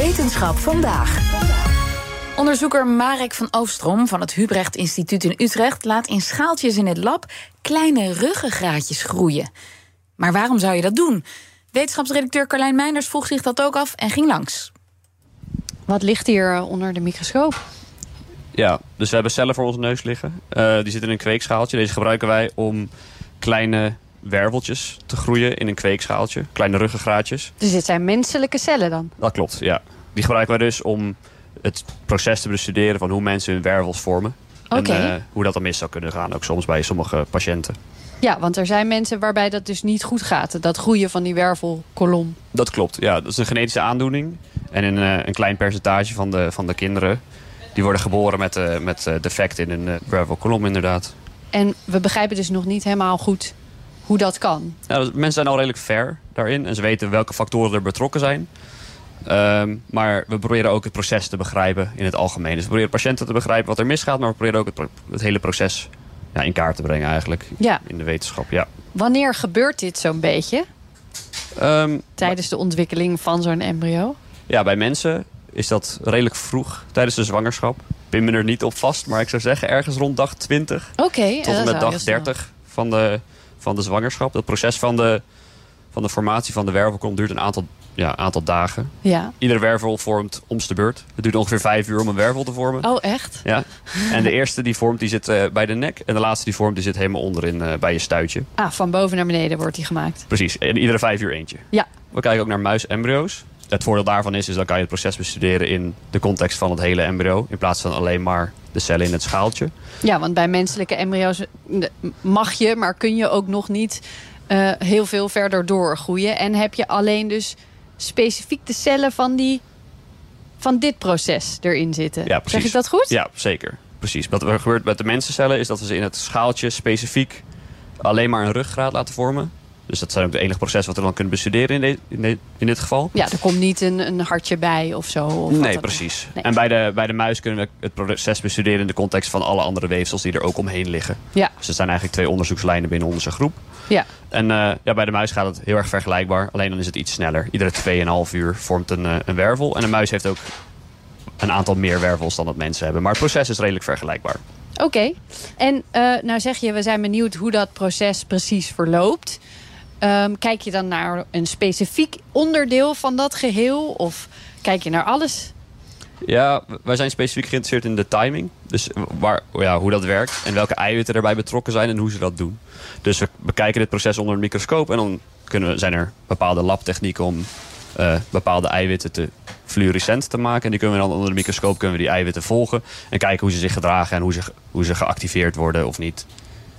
Wetenschap vandaag. Onderzoeker Marek van Oostrom van het Hubrecht Instituut in Utrecht laat in schaaltjes in het lab kleine ruggengraatjes groeien. Maar waarom zou je dat doen? Wetenschapsredacteur Carlijn Meinders vroeg zich dat ook af en ging langs. Wat ligt hier eh, onder de microscoop? Ja, dus we hebben cellen voor onze neus liggen. Uh, die zitten in een kweekschaaltje. Deze gebruiken wij om kleine werveltjes te groeien in een kweekschaaltje. Kleine ruggengraatjes. Dus dit zijn menselijke cellen dan? Dat klopt, ja. Die gebruiken wij dus om het proces te bestuderen van hoe mensen hun wervels vormen. En uh, hoe dat dan mis zou kunnen gaan, ook soms bij sommige patiënten. Ja, want er zijn mensen waarbij dat dus niet goed gaat. Dat groeien van die wervelkolom. Dat klopt, ja. Dat is een genetische aandoening. En een, uh, een klein percentage van de, van de kinderen... die worden geboren met, uh, met defect in hun wervelkolom inderdaad. En we begrijpen dus nog niet helemaal goed hoe dat kan. Ja, mensen zijn al redelijk ver daarin. En ze weten welke factoren er betrokken zijn. Um, maar we proberen ook het proces te begrijpen in het algemeen. Dus we proberen patiënten te begrijpen wat er misgaat... maar we proberen ook het, pro het hele proces ja, in kaart te brengen eigenlijk. Ja. In de wetenschap, ja. Wanneer gebeurt dit zo'n beetje? Um, Tijdens de ontwikkeling van zo'n embryo? Ja, bij mensen is dat redelijk vroeg tijdens de zwangerschap. Ik pin me er niet op vast, maar ik zou zeggen ergens rond dag 20. Oké. Okay, tot en met dag 30 van de, van de zwangerschap. Dat proces van de, van de formatie van de wervelkolom duurt een aantal, ja, aantal dagen. Ja. Iedere wervel vormt om de beurt. Het duurt ongeveer vijf uur om een wervel te vormen. Oh, echt? Ja. En de eerste die vormt, die zit uh, bij de nek. En de laatste die vormt, die zit helemaal onderin uh, bij je stuitje. Ah, van boven naar beneden wordt die gemaakt. Precies. En iedere vijf uur eentje. Ja. We kijken ook naar muisembryo's. Het voordeel daarvan is, is dan kan je het proces bestuderen in de context van het hele embryo. In plaats van alleen maar de cellen in het schaaltje. Ja, want bij menselijke embryo's mag je, maar kun je ook nog niet uh, heel veel verder doorgroeien. En heb je alleen dus specifiek de cellen van, die, van dit proces erin zitten. Ja, precies. Zeg ik dat goed? Ja, zeker. Precies. Wat er gebeurt met de mensencellen is dat we ze in het schaaltje specifiek alleen maar een ruggraat laten vormen. Dus dat zijn ook de enige processen wat we dan kunnen bestuderen in, de, in, de, in dit geval. Ja, er komt niet een, een hartje bij of zo. Of nee, precies. Nee. En bij de, bij de muis kunnen we het proces bestuderen in de context van alle andere weefsels die er ook omheen liggen. Ja. Dus er zijn eigenlijk twee onderzoekslijnen binnen onze groep. Ja. En uh, ja, bij de muis gaat het heel erg vergelijkbaar. Alleen dan is het iets sneller. Iedere 2,5 uur vormt een, uh, een wervel. En een muis heeft ook een aantal meer wervels dan dat mensen hebben. Maar het proces is redelijk vergelijkbaar. Oké. Okay. En uh, nou zeg je, we zijn benieuwd hoe dat proces precies verloopt. Um, kijk je dan naar een specifiek onderdeel van dat geheel? Of kijk je naar alles? Ja, wij zijn specifiek geïnteresseerd in de timing. Dus waar, ja, hoe dat werkt en welke eiwitten erbij betrokken zijn en hoe ze dat doen. Dus we bekijken dit proces onder een microscoop en dan kunnen zijn er bepaalde labtechnieken om uh, bepaalde eiwitten te fluorescent te maken. En die kunnen we dan onder de microscoop kunnen we die eiwitten volgen en kijken hoe ze zich gedragen en hoe ze, hoe ze geactiveerd worden of niet.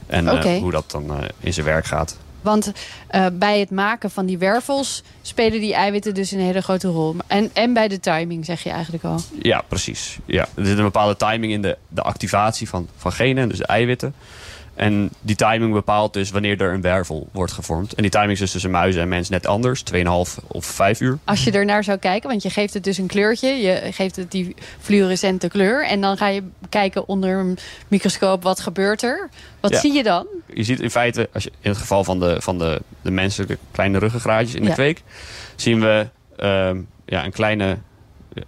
En okay. uh, hoe dat dan uh, in zijn werk gaat. Want uh, bij het maken van die wervels spelen die eiwitten dus een hele grote rol. En, en bij de timing, zeg je eigenlijk al. Ja, precies. Ja. Er zit een bepaalde timing in de, de activatie van, van genen, dus de eiwitten. En die timing bepaalt dus wanneer er een wervel wordt gevormd. En die timing is dus tussen muizen en mens net anders. 2,5 of 5 uur. Als je er naar zou kijken, want je geeft het dus een kleurtje. Je geeft het die fluorescente kleur. En dan ga je kijken onder een microscoop wat gebeurt er. Wat Ja. zie je dan? Je ziet in feite, als je, in het geval van de, van de, de menselijke kleine ruggengraatjes in de Ja. kweek... zien we ehm, ja, een kleine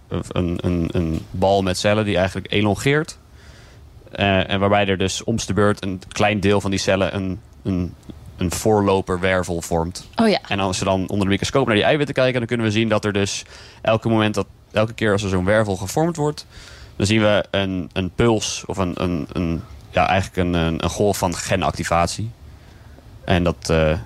een, een, een bal met cellen die eigenlijk elongeert. Eh, en waarbij er dus om de beurt een klein deel van die cellen een, een, een voorloperwervel vormt. Oh ja. En als we dan onder de microscoop naar die eiwitten kijken... dan kunnen we zien dat er dus elke moment dat elke keer als er zo'n wervel gevormd wordt... dan zien we een, een puls of een, een, een, ja, eigenlijk een, een, een golf van genactivatie. En dat eh,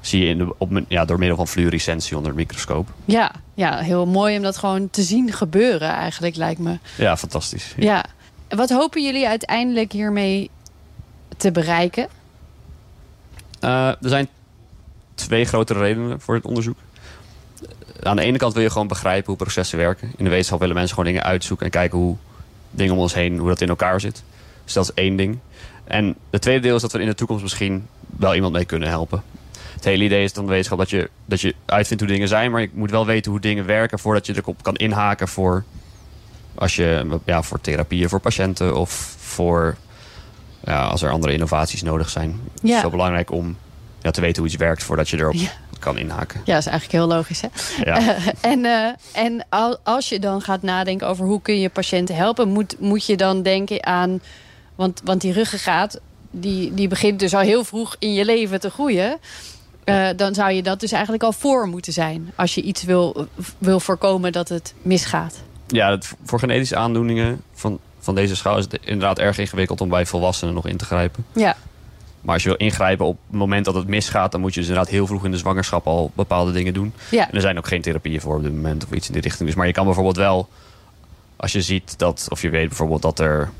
zie je in de, op, ja, door middel van fluorescentie onder de microscoop. Ja, ja, heel mooi om dat gewoon te zien gebeuren eigenlijk, lijkt me. Ja, fantastisch. Ja. Wat hopen jullie uiteindelijk hiermee te bereiken? Eh, er zijn twee grotere redenen voor het onderzoek. Aan de ene kant wil je gewoon begrijpen hoe processen werken. In de wetenschap willen mensen gewoon dingen uitzoeken en kijken hoe dingen om ons heen, hoe dat in elkaar zit. Dus dat is één ding. En het tweede deel is dat we in de toekomst misschien wel iemand mee kunnen helpen. Het hele idee is dan de wetenschap dat je, dat je uitvindt hoe dingen zijn, maar je moet wel weten hoe dingen werken voordat je erop kan inhaken voor, als je, ja, voor therapieën voor patiënten of voor ja, als er andere innovaties nodig zijn. Het Ja. is zo belangrijk om ja, te weten hoe iets werkt voordat je erop Ja. kan inhaken. Ja, dat is eigenlijk heel logisch. Hè? Ja. en uh, en als je dan gaat nadenken over hoe kun je patiënten helpen, moet, moet je dan denken aan. Want, want die ruggengraat, die, die begint dus al heel vroeg in je leven te groeien. Uh, dan zou je dat dus eigenlijk al voor moeten zijn. Als je iets wil, wil voorkomen dat het misgaat. Ja, dat, voor genetische aandoeningen van, van deze schaal is het inderdaad erg ingewikkeld om bij volwassenen nog in te grijpen. Ja. Maar als je wil ingrijpen op het moment dat het misgaat, dan moet je dus inderdaad heel vroeg in de zwangerschap al bepaalde dingen doen. Ja. En er zijn ook geen therapieën voor op dit moment of iets in die richting. Dus, maar je kan bijvoorbeeld wel, als je ziet dat, of je weet bijvoorbeeld dat er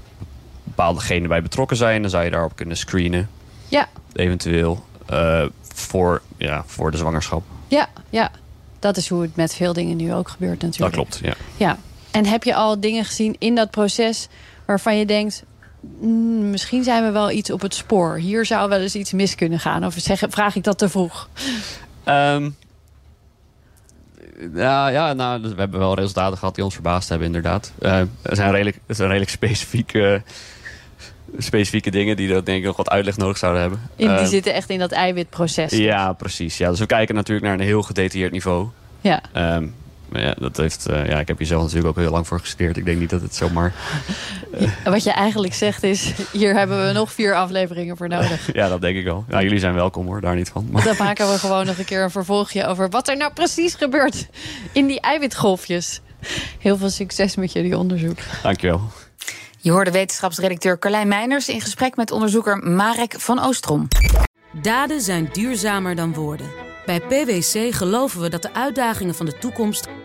bepaalde genen bij betrokken zijn, dan zou je daarop kunnen screenen. Ja. Eventueel. Uh, voor, ja, voor de zwangerschap. Ja, ja, dat is hoe het met veel dingen nu ook gebeurt natuurlijk. Dat klopt, ja. ja. En heb je al dingen gezien in dat proces waarvan je denkt... Mm, misschien zijn we wel iets op het spoor. Hier zou wel eens iets mis kunnen gaan. Of zeg, vraag ik dat te vroeg? Um, ja, ja nou, we hebben wel resultaten gehad die ons verbaasd hebben, inderdaad. Uh, er zijn redelijk, er zijn redelijk specifieke specifieke dingen die dat denk ik nog wat uitleg nodig zouden hebben. In, die uh, zitten echt in dat eiwitproces. Ja, precies. Ja, dus we kijken natuurlijk naar een heel gedetailleerd niveau. Ja. Um, maar ja, dat heeft, uh, ja, ik heb hier zelf natuurlijk ook heel lang voor gestudeerd. Ik denk niet dat het zomaar... Uh, Wat je eigenlijk zegt is, hier hebben we nog vier afleveringen voor nodig. ja, dat denk ik wel. Nou, jullie zijn welkom hoor, daar niet van. Maar... Dan maken we gewoon nog een keer een vervolgje over wat er nou precies gebeurt in die eiwitgolfjes. Heel veel succes met jullie onderzoek. Dankjewel. Je hoorde wetenschapsredacteur Carlijn Meiners in gesprek met onderzoeker Marek van Oostrom. Daden zijn duurzamer dan woorden. Bij PwC geloven we dat de uitdagingen van de toekomst